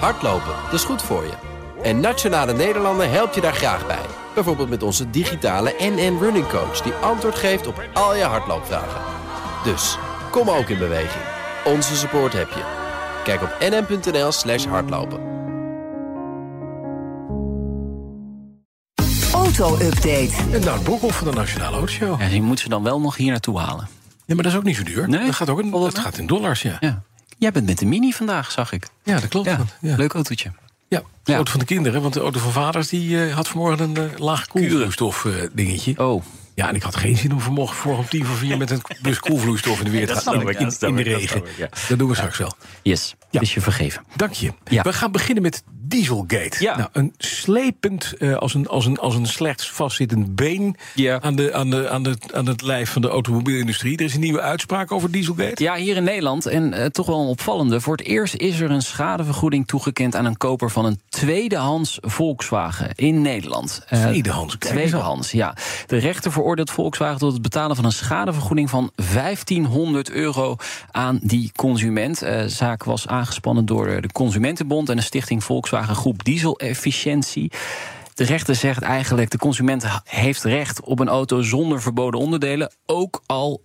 Hardlopen, dat is goed voor je. En Nationale Nederlanden helpt je daar graag bij. Bijvoorbeeld met onze digitale NN Running Coach... die antwoord geeft op al je hardloopvragen. Dus, kom ook in beweging. Onze support heb je. Kijk op nn.nl slash hardlopen. Auto-update. En nou, het Broekhoff van de Nationale Autoshow. Ja, die moeten ze dan wel nog hier naartoe halen. Ja, maar dat is ook niet zo duur. Nee? Dat gaat ook in, dat gaat in dollars, ja. Ja. Jij bent met de Mini vandaag, zag ik. Ja, dat klopt. Ja, leuk autootje. Ja, de auto van de kinderen. Want de auto van vaders die, eh, had vanmorgen een eh, laag koelvloeistof eh, dingetje. Oh, Ja, en ik had geen zin om vanmorgen voor om tien voor vier... met een bus koelvloeistof in de weer te gaan. in, snap in de dat regen. ja. Dat doen we straks wel. yes. Ja. Is je vergeven. Dank je. Ja. We gaan beginnen met Dieselgate. Ja. Nou, een slepend, eh, als, een, als, een, als een slechts vastzittend been... Ja. Aan, de, aan, de, aan, de, aan het lijf van de automobielindustrie. Er is een nieuwe uitspraak over Dieselgate. Ja, hier in Nederland, en eh, toch wel een opvallende. Voor het eerst is er een schadevergoeding toegekend aan een koper van een tweedehands Volkswagen in Nederland. Eh, Tweedehands. Tweedehands, ja. De rechter veroordeelt Volkswagen tot het betalen van een schadevergoeding van 1500 euro aan die consument. Eh, De zaak was aangespannen door de Consumentenbond en de Stichting Volkswagen Groep Diesel Efficiëntie. De rechter zegt eigenlijk: de consument heeft recht op een auto zonder verboden onderdelen, ook al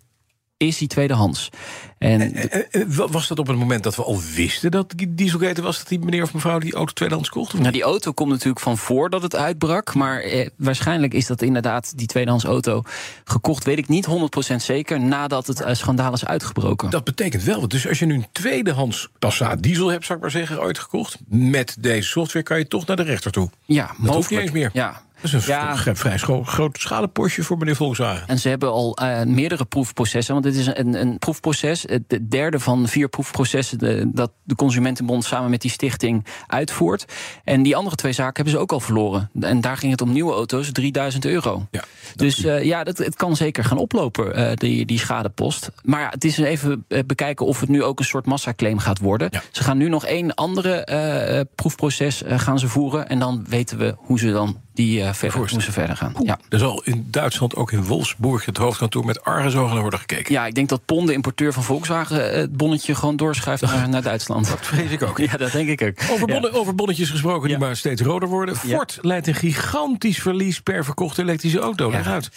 is die tweedehands. En Eh, eh, wa- Was dat op het moment dat we al wisten dat die Dieselgate was... dat die meneer of mevrouw die auto tweedehands kocht? Nou, die auto komt natuurlijk van voordat het uitbrak. Maar eh, waarschijnlijk is dat inderdaad die tweedehands auto gekocht. Weet ik niet 100% zeker. Nadat het eh, schandaal is uitgebroken. Dat betekent wel, dus als je nu een tweedehands Passat diesel hebt... zou ik maar zeggen, ooit gekocht... met deze software kan je toch naar de rechter toe. ja, hoeft mogelijk. niet eens meer. Ja. Dat is een Ja. vrij groot schadepostje voor meneer Volkswagen. En ze hebben al eh, meerdere proefprocessen. Want dit is een, een proefproces. Het de derde van vier proefprocessen de- dat de Consumentenbond samen met die stichting uitvoert. En die andere twee zaken hebben ze ook al verloren. En daar ging het om nieuwe auto's, 3000 euro. Ja, dus eh, ja, dat, het kan zeker gaan oplopen, eh, die, die schadepost. Maar ja, het is even bekijken of het nu ook een soort massaclaim gaat worden. Ja. Ze gaan nu nog één andere proefproces gaan ze voeren. En dan weten we hoe ze dan die eh, verder, ze verder gaan. Ja. Er zal in Duitsland ook in Wolfsburg het hoofdkantoor met argusogen naar worden gekeken. Ja, ik denk dat Pon, de importeur van Volkswagen, eh, het bonnetje gewoon doorschuift naar, naar Duitsland. Dat vrees ik ook. Ja, dat denk ik ook. Over, Ja. over bonnetjes gesproken die Ja. maar steeds roder worden. Ja. Ford leidt een gigantisch verlies per verkochte elektrische auto. Leg uit.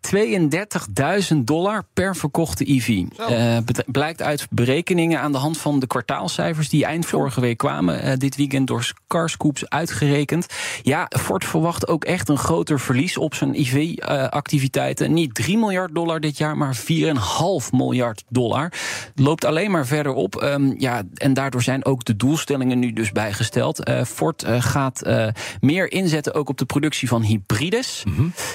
32.000 dollar per verkochte EV. Eh, blijkt uit berekeningen aan de hand van de kwartaalcijfers die eind vorige week kwamen. eh, dit weekend door Carscoops uitgerekend. Ja, Ford verwacht ook echt een groter verlies op zijn EV-activiteiten. Niet 3 miljard dollar dit jaar, maar 4,5 miljard dollar. Loopt alleen maar verder op. Ehm, ja, en daardoor zijn ook de doelstellingen nu dus bijgesteld. Eh, Ford eh, gaat eh, meer inzetten ook op de productie van hybrides.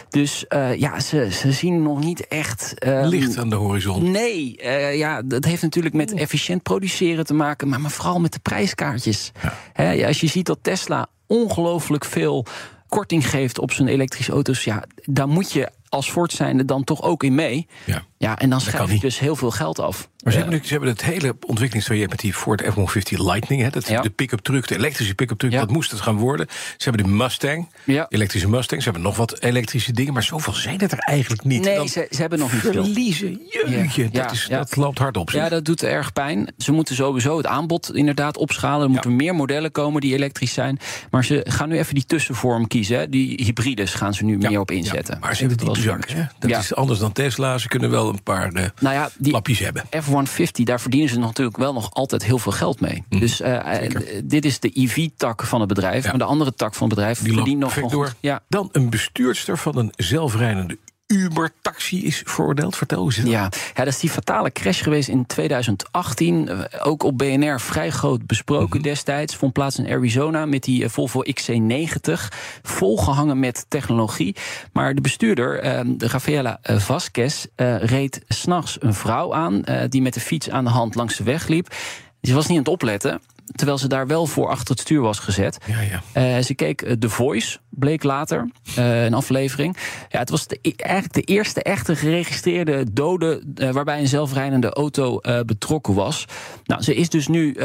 Dus eh, ja, ze, ze zien nog niet echt. ehm, Licht aan de horizon. Nee, eh, ja, dat heeft natuurlijk met efficiënt produceren te maken, maar, maar vooral met de prijskaartjes. Ja, als je ziet dat Tesla ongelooflijk veel korting geeft op zijn elektrische auto's, ja, daar moet je als Ford zijnde dan toch ook in mee. Ja. Ja, en dan schrijf je dus heel veel geld af. Maar ze, hebben, nu- ze hebben het hele ontwikkelingstraject met die Ford F-150 Lightning. Hè, dat, Ja. De pick-up truck, de elektrische pick-up truck, Ja. dat moest het gaan worden. Ze hebben de Mustang, Ja. elektrische Mustang. Ze hebben nog wat elektrische dingen, maar zoveel zijn het er eigenlijk niet. Nee, ze, ze hebben nog niet veel. verliezen, Ja, dat, is, dat loopt hard op. Ja, dat doet erg pijn. Ze moeten sowieso het aanbod inderdaad opschalen. Er moeten meer modellen komen die elektrisch zijn. Maar ze gaan nu even die tussenvorm kiezen. hè. Die hybrides gaan ze nu meer op inzetten. maar ze hebben diepe was- zakken. Dat is anders dan Tesla. Ze kunnen wel een paar eh, Nou ja, die hebben. F-150, daar verdienen ze natuurlijk wel nog altijd heel veel geld mee. Dus eh, eh, dit is de EV-tak van het bedrijf. Mhm. Ja. Maar de andere tak van het bedrijf Die verdient nog- door. Ja, Dan een bestuurster van een zelfrijdende Uber-taxi is veroordeeld. Vertel, dat? Ja. ja, dat is die fatale crash geweest in 2018. Eh, Ook op BNR vrij groot besproken Mhm. destijds. Vond plaats in Arizona met die eh, Volvo XC90. Volgehangen met technologie. Maar de bestuurder, eh, de Rafaela eh, Vasquez, eh, reed s'nachts een vrouw aan... eh, die met de fiets aan de hand langs de weg liep. Ze was niet aan het opletten... Terwijl ze daar wel voor achter het stuur was gezet. Ja, ja. Eh, ze keek eh, The Voice, bleek later, eh, een aflevering. Ja, het was de, e- eigenlijk de eerste echte geregistreerde dode... waarbij een zelfrijdende auto betrokken was. Nou, ze is dus nu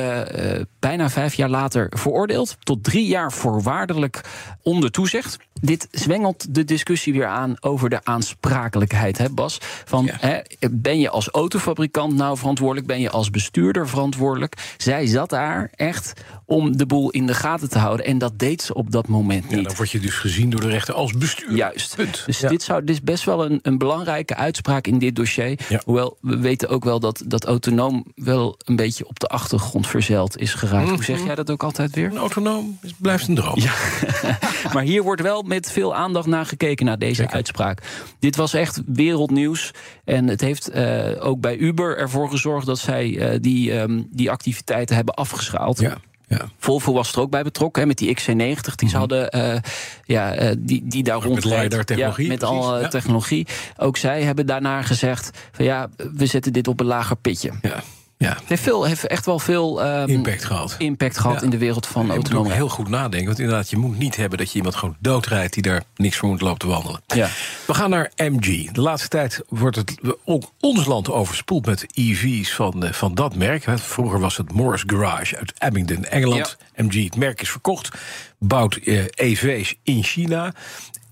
bijna vijf jaar later veroordeeld... tot drie jaar voorwaardelijk onder toezicht. Dit zwengelt de discussie weer aan over de aansprakelijkheid, hè Bas? Van, Ja. hè, ben je als autofabrikant nou verantwoordelijk? Ben je als bestuurder verantwoordelijk? Zij zat daar echt om de boel in de gaten te houden. En dat deed ze op dat moment Ja, niet. dan word je dus gezien door de rechter als bestuur. Juist. Punt. Dus Ja. dit, zou, dit is best wel een, een belangrijke uitspraak in dit dossier. Ja. Hoewel we weten ook wel dat, dat autonoom wel een beetje op de achtergrond verzeild is geraakt. Hoe Mhm. zeg jij dat ook altijd weer? Een autonoom is- blijft een droom. Maar hier wordt wel met veel aandacht naar gekeken naar deze Zeker. uitspraak. Dit was echt wereldnieuws. En het heeft eh, ook bij Uber ervoor gezorgd dat zij eh, die, ehm, die activiteiten hebben Ja, ja. Volvo was er ook bij betrokken, hè, met die XC90 die ze hadden, eh, ja, eh, die, die daar rond Ja, met precies, alle ja. technologie. Ook zij hebben daarna gezegd: van ja, we zetten dit op een lager pitje. ja, ja. Het heeft, veel, heeft echt wel veel ehm, Impact gehad. impact gehad Ja. in de wereld van je moet ook autonoom. heel goed nadenken. Want inderdaad, je moet niet hebben dat je iemand gewoon doodrijdt... die daar niks voor moet lopen te wandelen. Ja. We gaan naar MG. De laatste tijd wordt het, ook ons land overspoeld met EV's van, eh, van dat merk. Vroeger was het Morris Garage uit Abingdon, Engeland. MG, het merk is verkocht. Bouwt eh, EV's in China.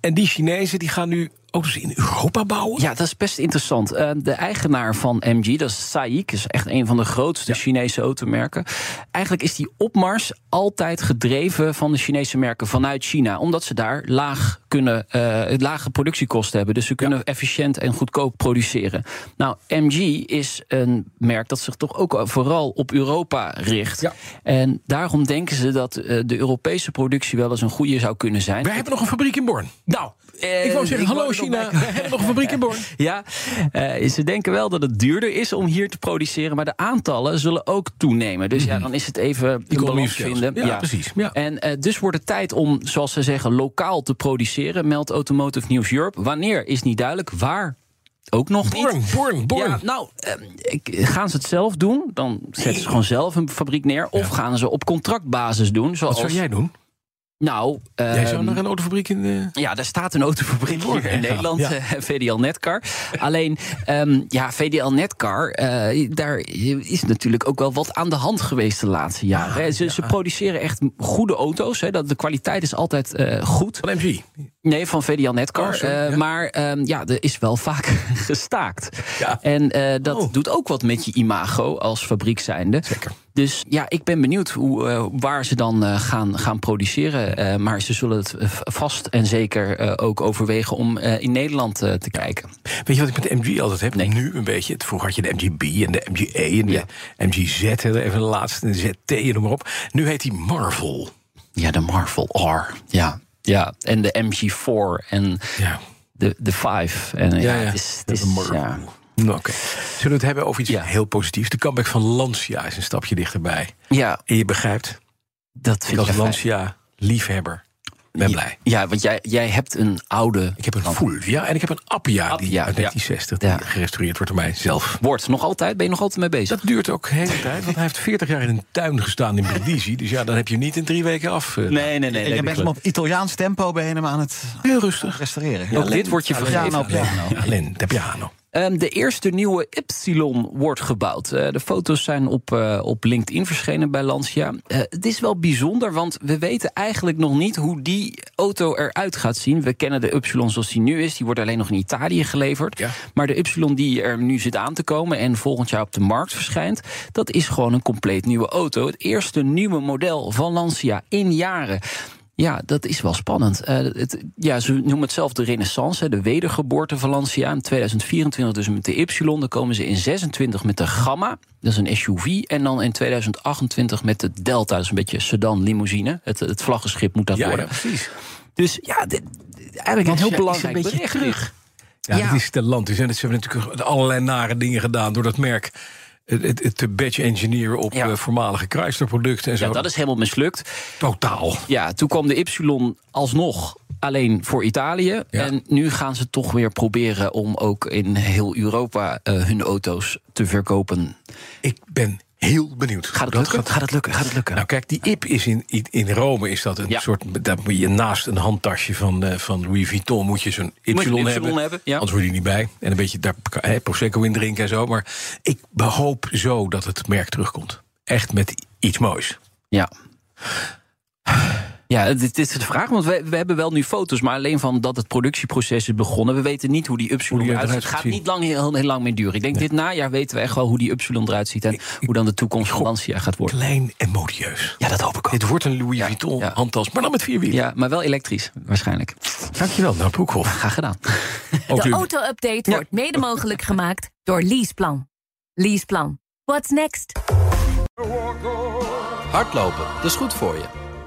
En die Chinezen die gaan nu auto's in Europa bouwen. Ja, dat is best interessant. Eh, de eigenaar van MG, dat is SAIC, is echt een van de grootste Chinese automerken. Eigenlijk is die opmars altijd gedreven van de Chinese merken vanuit China, omdat ze daar laag kunnen, eh, lage productiekosten hebben. Dus ze kunnen efficiënt en goedkoop produceren. Nou, MG is een merk dat zich toch ook vooral op Europa richt. Ja. En daarom denken ze dat eh, de Europese productie wel eens een goede zou kunnen zijn. Wij hebben nog een fabriek in Born. Nou, Ik wou zeggen, hallo China, we hebben nog een fabriek in Born. Ja, eh, ze denken wel dat het duurder is om hier te produceren, maar de aantallen zullen ook toenemen. Dus ja, dan is het even een Economy balans vinden. Ja, precies. Ja. En eh, dus wordt het tijd om, zoals ze zeggen, lokaal te produceren, meldt Automotive News Europe. Wanneer is niet duidelijk, waar ook nog niet. Born, Born, Born. Ja, nou, eh, ik- gaan ze het zelf doen? Dan zetten ze gewoon zelf een fabriek neer. Of gaan ze op contractbasis doen? Zoals, Wat zou jij doen? Nou, Jij zou ehm, naar een autofabriek in... ja, daar staat een autofabriek in ja. Nederland, Ja. eh, VDL Netcar. Alleen, ehm, ja, VDL Netcar, eh, daar is natuurlijk ook wel wat aan de hand geweest de laatste jaren. hè. Ze, ze produceren echt goede auto's. Hè, dat, de kwaliteit is altijd eh, goed. van MG. Nee, van VDL Netcar. Oh, sorry, Eh, ja. Maar ehm, ja, er is wel vaak gestaakt. Ja. En eh, dat Oh. doet ook wat met je imago als fabriek zijnde. Zeker. Dus ja, ik ben benieuwd hoe, eh, waar ze dan gaan, gaan produceren. Maar ze zullen het vast en zeker ook overwegen om in Nederland te kijken. Weet je wat ik met MG altijd heb? Nee. Nu een beetje. Vroeger had je de MGB en de MGA en de Ja. MGZ. Even de laatste, de ZT en noem maar op. Nu heet die Marvel. Ja, de Marvel R. Ja, ja. en de MG4 en Ja. de, de 5. En, ja, Ja. Het is, het is, ja. Nou, Oké. Zullen we het hebben over iets Ja. heel positiefs? De comeback van Lancia is een stapje dichterbij. ja, En je begrijpt, dat vind als ik fijn. Lancia-liefhebber ben blij. Ja, want jij, jij hebt een oude. Ik heb een Fulvia en ik heb een Appia, die uit ja. 1960 die Ja. gerestaureerd wordt door mij zelf. Wordt nog altijd? Ben je nog altijd mee bezig? Dat duurt ook de hele tijd, want hij heeft 40 jaar in een tuin gestaan in Brindisi. Dus ja, dan heb je hem niet in drie weken af. eh. nee, nee, nee. En je bent hem op Italiaans tempo je hem aan het Heel rustig. restaureren. Ook dit wordt je vergeven. Piano, piano. Ja, Len, de piano. Ehm, de eerste nieuwe Y wordt gebouwd. Eh, de foto's zijn op, eh, op LinkedIn verschenen bij Lancia. Eh, het is wel bijzonder, want we weten eigenlijk nog niet hoe die auto eruit gaat zien. We kennen de Y zoals die nu is. Die wordt alleen nog in Italië geleverd. Ja. Maar de Y die er nu zit aan te komen en volgend jaar op de markt verschijnt, dat is gewoon een compleet nieuwe auto. Het eerste nieuwe model van Lancia in jaren. Ja, dat is wel spannend. Eh, het, ja, ze noemen het zelf de renaissance, hè, de wedergeboorte van Lancia. In 2024 dus met de Y. Dan komen ze in 26 met de Gamma, dat is een SUV. En dan in 2028 met de Delta, dat is een beetje sedan limousine. Het, het vlaggenschip moet dat Ja, ja, worden. precies. Dus ja, dit, eigenlijk een heel ja, belangrijk een beetje bericht. terug. Ja, Ja. het is te land. Ze hebben natuurlijk allerlei nare dingen gedaan door dat merk. Te badge engineeren op Ja. eh, voormalige Chrysler-producten en zo. Ja, dat is helemaal mislukt. totaal. Ja, toen kwam de Y alsnog alleen voor Italië. Ja. En nu gaan ze toch weer proberen om ook in heel Europa eh, hun auto's te verkopen. Ik ben heel benieuwd. Gaat het lukken? Gaat het lukken? Gaat het lukken? Nou, kijk, die IP is in, in- Rome is dat een Ja. soort. Daar moet je naast een handtasje van, eh, van Louis Vuitton moet je zo'n Y, hebben. hebben, ja. Anders word je niet bij. En een beetje daar hè, prosecco in drinken en zo. Maar ik hoop zo dat het merk terugkomt. Echt met iets moois. Ja. Ja, dit, is de vraag. Want we, we hebben wel nu foto's, maar alleen van dat het productieproces is begonnen. We weten niet hoe die Upsilon eruit ziet. Het gaat niet lang, heel, heel lang meer duren. Ik denk dit najaar weten we echt wel hoe die Upsilon eruit ziet. En hoe dan de toekomst van Lancia gaat worden. Klein en modieus. Ja, dat hoop ik ook. Dit wordt een Louis Vuitton ja. handtas, maar dan met vier wielen. Ja, maar wel elektrisch, waarschijnlijk. Dankjewel, nou Broekhoff. Graag gedaan. Ook De auto-update wordt mede mogelijk gemaakt door Leaseplan. Leaseplan. What's next? Hardlopen, dat is goed voor je.